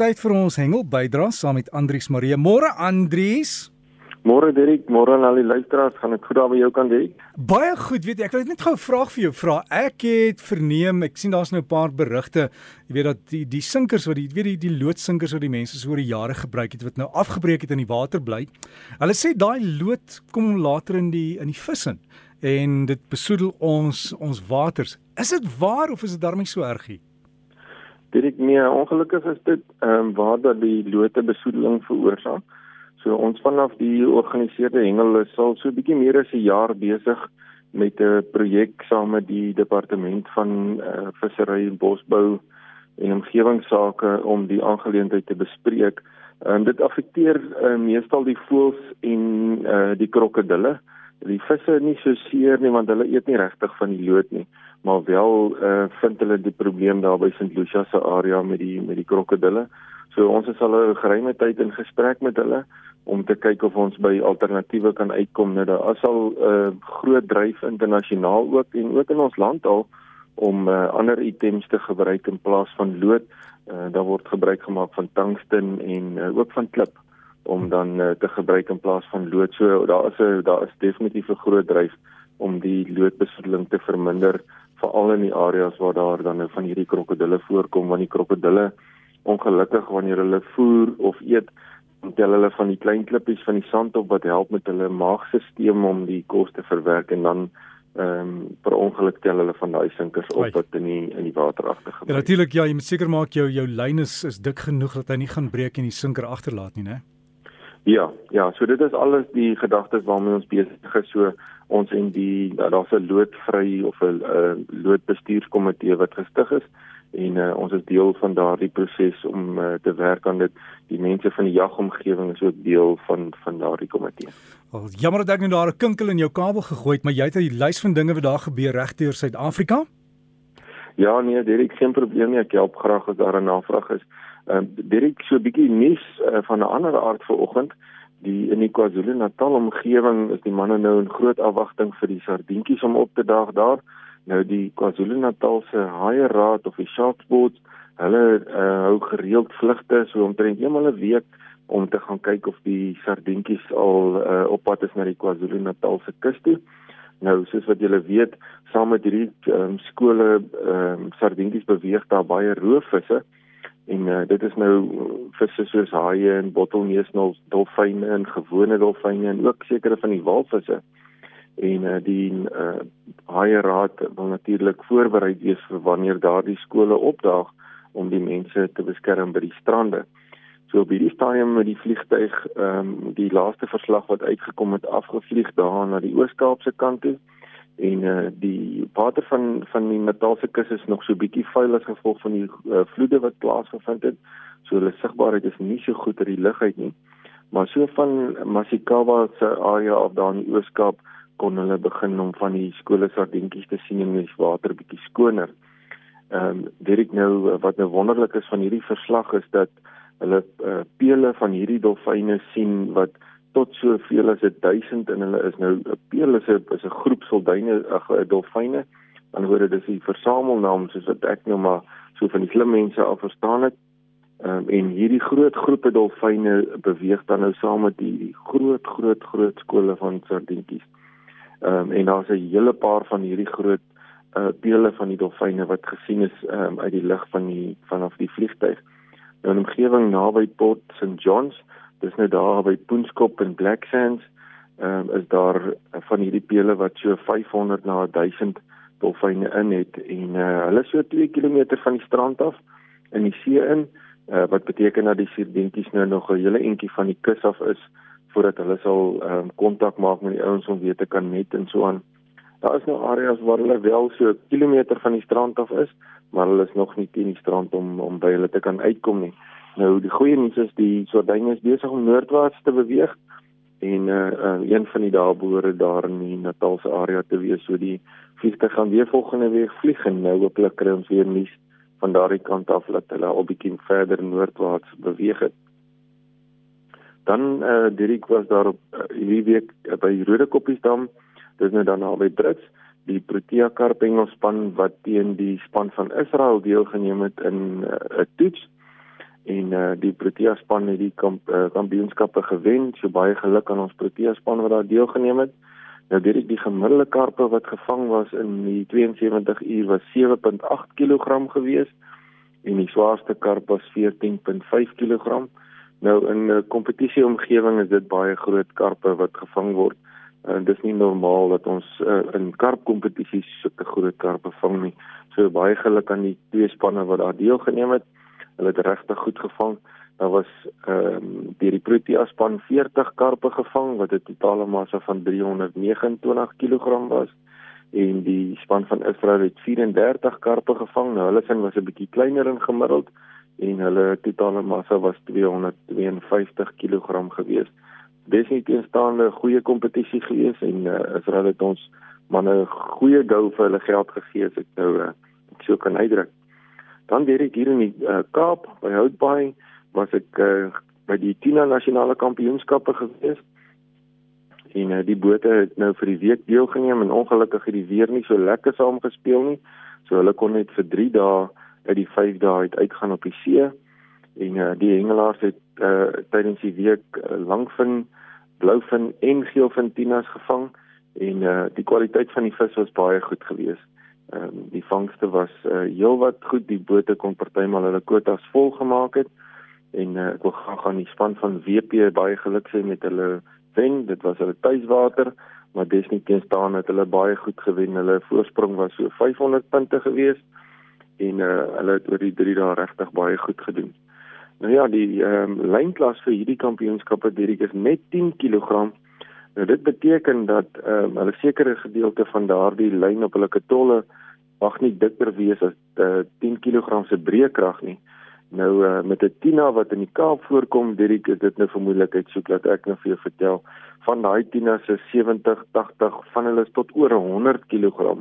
tyd vir ons hengel bydra saam met Andrius Marie. Môre Andrius. Môre Dirk, môre aan al die luisteraars, gaan dit goed daar by jou kan Dirk? Baie goed, weet jy, ek wil net gou 'n vraag vir jou vra. Ek het verneem, ek sien daar's nou 'n paar berigte, jy weet dat die die sinkers wat die weet die die loodsinkers wat die mense so oor die jare gebruik het wat nou afgebreek het in die water bly. Hulle sê daai lood kom later in die in die vis in en dit besoedel ons ons waters. Is dit waar of is dit daarmee so ergie? Dirk, nee, ongelukkig is dit ehm um, waar dat die lote besoedeling veroorsaak. So ons vanaf die georganiseerde hengel is al so 'n bietjie meer as 'n jaar besig met 'n projek saam met die departement van uh, vissery en bosbou en omgewingsake om die aangeleentheid te bespreek. En dit affekteer uh, meestal die voëls en uh, die krokodille. Die visse nie so seer nie want hulle eet nie regtig van die lood nie, maar wel uh, vind hulle die probleem daar by St. Lucia se area met die met die krokodille. So ons is al 'n geruime tyd in gesprek met hulle om te kyk of ons by alternatiewe kan uitkom. Nou daar is al 'n uh, groot dryf internasionaal ook en ook in ons land al om uh, ander items te gebruik in plaas van lood. Uh, daar word gebruik gemaak van tungsten en uh, ook van klip om dan uh, te gebruik in plaas van lood. So daar is 'n daar is definitief 'n groot dryf om die loodbesoedeling te verminder veral in die areas waar daar dan nou van hierdie krokodille voorkom want die krokodille ongelukkig wanneer hulle voer of eet tel hulle van die klein klippies van die sand op wat help met hulle maagstelsel om die kos te verwerk en dan ehm um, per ongeluk tel hulle van daai sinkers op Right. wat in die in die water agtergebly. Ja natuurlik ja, jy moet seker maak jou jou lyn is is dik genoeg dat hy nie gaan breek en die sinker agterlaat nie, né? Ja, ja, so dit is alles die gedagtes waarmee ons besig is. So ons en die daar's 'n loodvry of 'n uh, loodbestuurskomitee wat gestig is en uh, ons is deel van daardie proses om uh, te werk aan dit. Die mense van die jagomgewing is ook deel van van daardie komitee. Oh, jammer dat ek nou daar 'n kinkel in jou kabel gegooi het, maar jy het 'n lys van dinge wat daar gebeur regdeur Suid-Afrika? Ja, nee, Derek, geen probleem nie. Ek help graag as daar 'n navraag is. Ehm uh, Derek, so 'n bietjie nuus uh, van 'n ander aard vanoggend. Die in die KwaZulu-Natal omgewing is die manne nou in groot afwagting vir die sardientjies om op te daag daar. Nou die KwaZulu-Natal se Haie Raad of die Shark Board, hulle uh, hou gereeld vlugte so omtrent eenmal 'n week om te gaan kyk of die sardientjies al uh, op pad is na die KwaZulu-Natal se kus toe. Nou soos wat julle weet, saam met hierdie um, skole um, sardientjies beweeg daar baie roofvisse en uh, dit is nou visse soos haie en bottelneusnol, dolfyne en gewone dolfyne en ook sekere van die walvisse en uh, die uh, haie raad wil natuurlik voorberei wees vir wanneer daardie skole opdaag om die mense te beskerm by die strande. So op hierdie stadium met die vliegtyg ehm um, die laaste verslag wat uitgekom het afgevlieg daar na die Oos-Kaapse kant toe en uh, die water van van die Natalse kus is nog so bietjie vuil as gevolg van die uh, vloede wat plaasgevind het. So hulle sigbaarheid is nie so goed uit die lug uit nie. Maar so van Masikawa se area af daar in die Oos-Kaap kon hulle begin om van die skole sardientjies te sien en die water bietjie skoner. Ehm um, Dirk nou wat nou wonderlik is van hierdie verslag is dat hulle uh, pele van hierdie dolfyne sien wat tot soveel as 1000 en hulle is nou peel is 'n is 'n groep solduine ag dolfyne. Dan hoor dit is die versamelnaam soos wat ek nou maar so van die slim mense al verstaan het. Ehm um, en hierdie groot groepe dolfyne beweeg dan nou saam met die groot groot groot skole van sardientjies. Ehm um, en daar's 'n hele paar van hierdie groot uh dele van die dolfyne wat gesien is ehm um, uit die lug van die vanaf die vliegtyg. Nou in omgewing naby Port St Johns, dis nou daar by Poenskop en Black Sands, ehm um, is daar van hierdie pele wat so 500 na 1000 dolfyne in het en uh hulle so 2 km van die strand af in die see in, uh wat beteken dat die sierdentjies nou nog 'n hele entjie van die kus af is voordat hulle sal ehm um, kontak maak met die ouens om weet te kan net en so aan. Daar is nou areas waar hulle wel so 'n kilometer van die strand af is, maar hulle is nog nie teen die strand om om by hulle te kan uitkom nie. Nou die goeie nuus is die sordyne is besig om noordwaarts te beweeg en uh, uh een van die behoort daar in die Natalse area te wees so die vliegtuig gaan weer volgende week vlieg en nou hopelik kry ons weer nuus van daardie kant af dat hulle al bietjie verder noordwaarts beweeg het. Dan eh uh, Dirk was daar op uh, hierdie week uh, by Rode Koppiesdam. Dis nou dan albei Brits, die Protea Karping span wat teen die span van Israel deelgeneem het in 'n uh, toets. En uh, die Protea span het die kamp, uh, kampioenskappe gewen. So baie geluk aan ons Protea span wat daar deelgeneem het. Nou weet ek die gemiddelde karpe wat gevang was in die 72 uur was 7.8 kg gewees en die swaarste karp was 14.5 kg. Nou in 'n kompetisie omgewing is dit baie groot karpe wat gevang word. En dit is nie normaal dat ons uh, in karpkompetisies sulke groot karpe vang nie. So baie geluk aan die twee spanne wat daar deelgeneem het. Hulle het regtig goed gevang. Daar was ehm um, deur die Protea span 40 karpe gevang wat 'n totale massa van 329 kg was en die span van Israel het 34 karpe gevang. Nou hulle sin was 'n bietjie kleiner in gemiddeld en hulle totale massa was 252 kg gewees. Teenstaande 'n goeie kompetisie gewees en uh, Israel het ons manne goeie gou vir hulle geld gegee as ek nou uh, ek sou kan uitdruk. Dan weer ek hier in die uh, Kaap by Houtbaai was ek uh, by die Tina nasionale kampioenskappe gewees. En uh, die bote het nou vir die week deelgeneem en ongelukkig het die weer nie so lekker saam gespeel nie. So hulle kon net vir 3 dae uit die 5 dae uit uitgaan op die see. En uh, die hengelaars het uh, tydens die week uh, langvin, blouvin en geelvin tinas gevang en uh, die kwaliteit van die vis was baie goed geweest. Ehm um, die vangste was uh, heelwat goed. Die bote kon partymal hulle kwotas vol gemaak het en uh, ek wil graag aan die span van WP baie geluk sê met hulle wen. Dit was hulle tuiswater, maar definitief staan het hulle baie goed gewen. Hulle voorsprong was so 500 punte geweest en uh, hulle het oor die 3 dae regtig baie goed gedoen. Nou ja, die ehm um, lynklas vir hierdie kampioenskappe direk is net 10 kg. Nou dit beteken dat ehm um, hulle sekere gedeelte van daardie lyn op hulle katolle mag nie dikker wees as uh, 10 kg se breekrag nie. Nou uh, met 'n tina wat in die Kaap voorkom, Dirk, is dit nou vermoedelikheid soek dat ek nou vir jou vertel van daai tina se 70, 80 van hulle is tot oor 100 kg.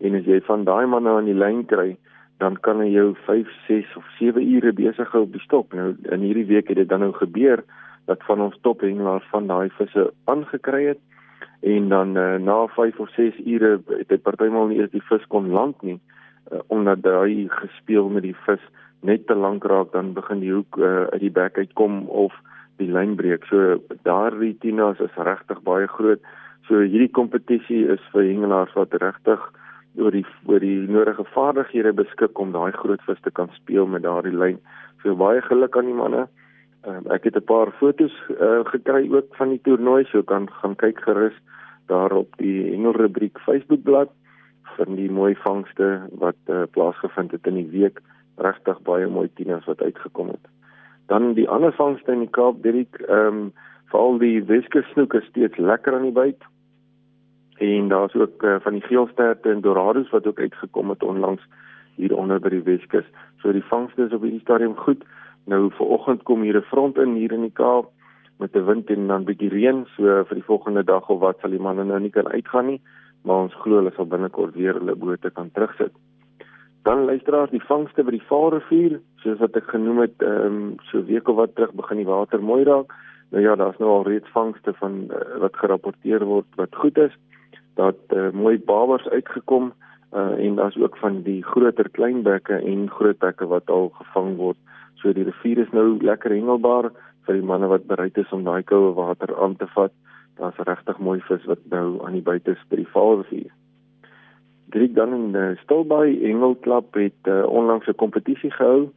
En as jy van daai manne aan die lyn kry, dan kan hy jou 5, 6 of 7 ure besig hou op die stok. Nou in hierdie week het dit dan nou gebeur dat van ons tophengelaars van daai visse aangekry het en dan uh, na 5 of 6 ure het dit partymal nie eens die vis kon land nie uh, omdat hy gespeel met die vis net te lank raak dan begin die hoek uh, uit die bek uitkom of die lyn breek. So daardie tinas is regtig baie groot. So hierdie kompetisie is vir hengelaars wat regtig oor die oor die nodige vaardighede beskik om daai groot vis te kan speel met daardie lyn. So baie geluk aan die manne. Um, ek het 'n paar fotos uh, gekry ook van die toernooi, so kan gaan kyk gerus daar op die Hengelrubriek Facebookblad vir die mooi vangste wat uh, plaasgevind het in die week. Regtig baie mooi tieners wat uitgekom het. Dan die ander vangste in die Kaap, Dirk, ehm um, veral die Weskussnoek is steeds lekker aan die byt. En daar's ook uh, van die geelsterte en dorados wat ook uitgekom het onlangs hier onder by die Weskus. So die vangste is op hierdie stadium goed. Nou vir oggend kom hier 'n front in hier in die Kaap met 'n wind en dan bietjie reën, so vir die volgende dag of wat sal die manne nou nie kan uitgaan nie, maar ons glo hulle sal binnekort weer hulle bote kan terugsit. Dan luisteraars, die vangste by die Vaalrivier, soos wat ek genoem het, ehm um, so week of wat terug begin die water mooi raak. Nou ja, daar's nou al reeds vangste van uh, wat gerapporteer word wat goed is. Dat uh, mooi babers uitgekom uh, en daar's ook van die groter kleinbekke en grootbekke wat al gevang word. So die rivier is nou lekker hengelbaar vir die manne wat bereid is om daai koue water aan te vat. Daar's regtig mooi vis wat nou aan die buite is by die Vaalrivier. Drie dan in die Stilbaai Hengelklub het uh, onlangs 'n kompetisie gehou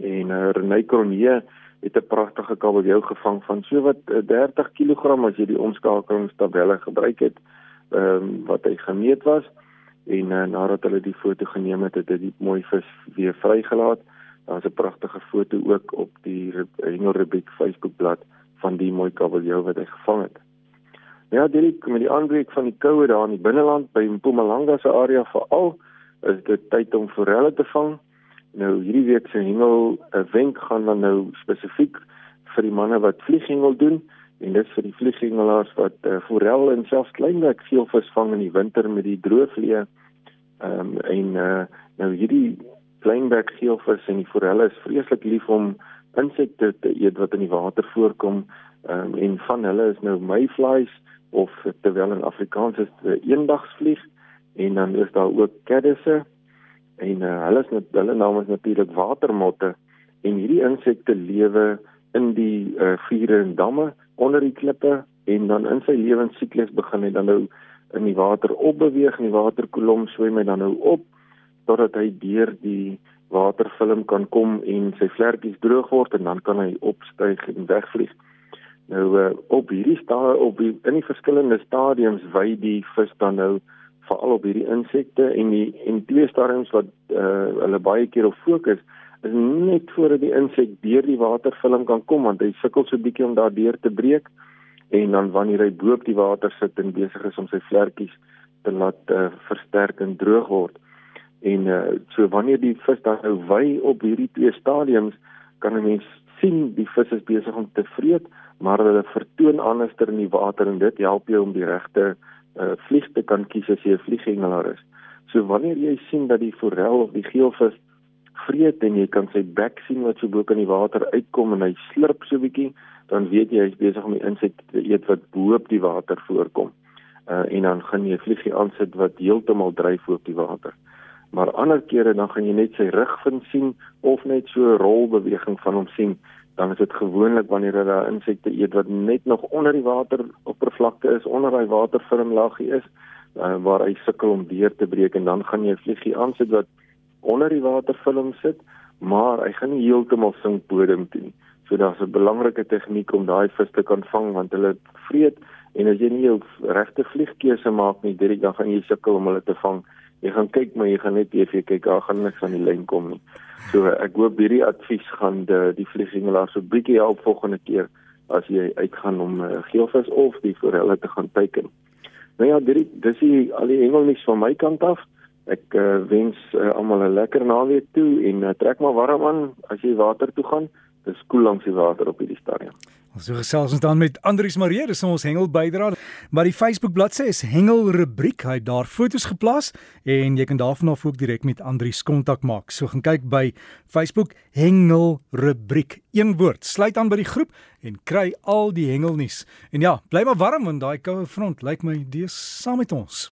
en uh, Renay Kronje het 'n pragtige kabeljou gevang van so wat uh, 30 kg as jy die omskakelingstabelle gebruik het um, wat hy gemeet was en uh, nadat hulle die foto geneem het het hy die mooi vis weer vrygelaat Daar's 'n pragtige foto ook op die Hengelrubriek Facebookblad van die mooi kabeljou wat hy gevang het. Ja, direk met die aanbreek van die koue daar in die binneland by Mpumalanga se area veral is dit tyd om forelle te vang. Nou hierdie week se hengel 'n wenk gaan dan nou spesifiek vir die manne wat vlieghengel doen en dit vir die vlieghengelaars wat uh, forel en selfs kleinwek veelvis vang in die winter met die droogvlee. Ehm um, en uh, nou hierdie kleinbek geelvis en die forelle is vreeslik lief om insekte te eet wat in die water voorkom. Um, en van hulle is nou mayflies of terwyl in Afrikaans is eendagsvlieg en dan is daar ook caddisse en uh, hulle is net hulle naam is natuurlik watermotte en hierdie insekte lewe in die uh, vure en damme onder die klippe en dan in sy lewensiklus begin hy dan nou in die water opbeweeg en die waterkolom swem hy dan nou op totdat hy deur die waterfilm kan kom en sy vlekkies droog word en dan kan hy opstyg en wegvlieg. Nou uh, op hierdie stadium op die, in die verskillende stadiums wy die vis dan nou veral op hierdie insekte en die en twee stadiums wat uh, hulle baie keer op fokus is net voordat die insek deur die waterfilm kan kom want hy sukkel so bietjie om daardeur te breek en dan wanneer hy bo op die water sit en besig is om sy vlekkies te laat uh, versterk en droog word en uh, so wanneer die vis dan nou wy op hierdie twee stadiums kan 'n mens sien die vis is besig om te vreet maar hulle vertoon anderster in die water en dit help jou om die regte uh, vlieg te kan kies as jy 'n vlieghengelaar is. So wanneer jy sien dat die forel of die geelvis vreet en jy kan sy bek sien wat so bo kan die water uitkom en hy slurp so bietjie, dan weet jy hy's besig om die insekte te eet wat bo op die water voorkom. Uh, en dan gaan jy vliegie aansit wat heeltemal dryf op die water. Maar ander kere dan gaan jy net sy rug vind sien of net so 'n rolbeweging van hom sien dan is dit gewoonlik wanneer hulle insekte eet wat net nog onder die wateroppervlakte is, onder daai waterfilmlaagie is, uh, waar hy sukkel om deur te breek en dan gaan jy 'n vliegie aansit wat onder die waterfilm sit, maar hy gaan nie heeltemal sink bodem toe nie. So daar's 'n belangrike tegniek om daai vis te kan vang want hulle vreet en as jy nie jou regte vliegkeuse maak nie, dit dan gaan jy sukkel om hulle te vang. Jy gaan kyk maar jy gaan net TV kyk, daar gaan niks aan die lyn kom nie. So ek hoop hierdie advies gaan die, die vlieghengelaar so bietjie help volgende keer as jy uitgaan om uh, geelvis of die forelle te gaan teiken. Nou ja, dit dis die al die hengelnuus van my kant af. Ek uh, wens uh, almal 'n lekker naweek toe en uh, trek maar warm aan as jy water toe gaan. Dis koel langs die water op hierdie stadium. Ons so gesels ons dan met Andrius Marie, dis ons hengel bydra. Maar die Facebook bladsy is hengel rubriek. Hy het daar foto's geplaas en jy kan daarvan af ook direk met Andrius kontak maak. So gaan kyk by Facebook hengel rubriek. Een woord. Sluit aan by die groep en kry al die hengelnuus. En ja, bly maar warm want daai koue front lyk my dis saam met ons.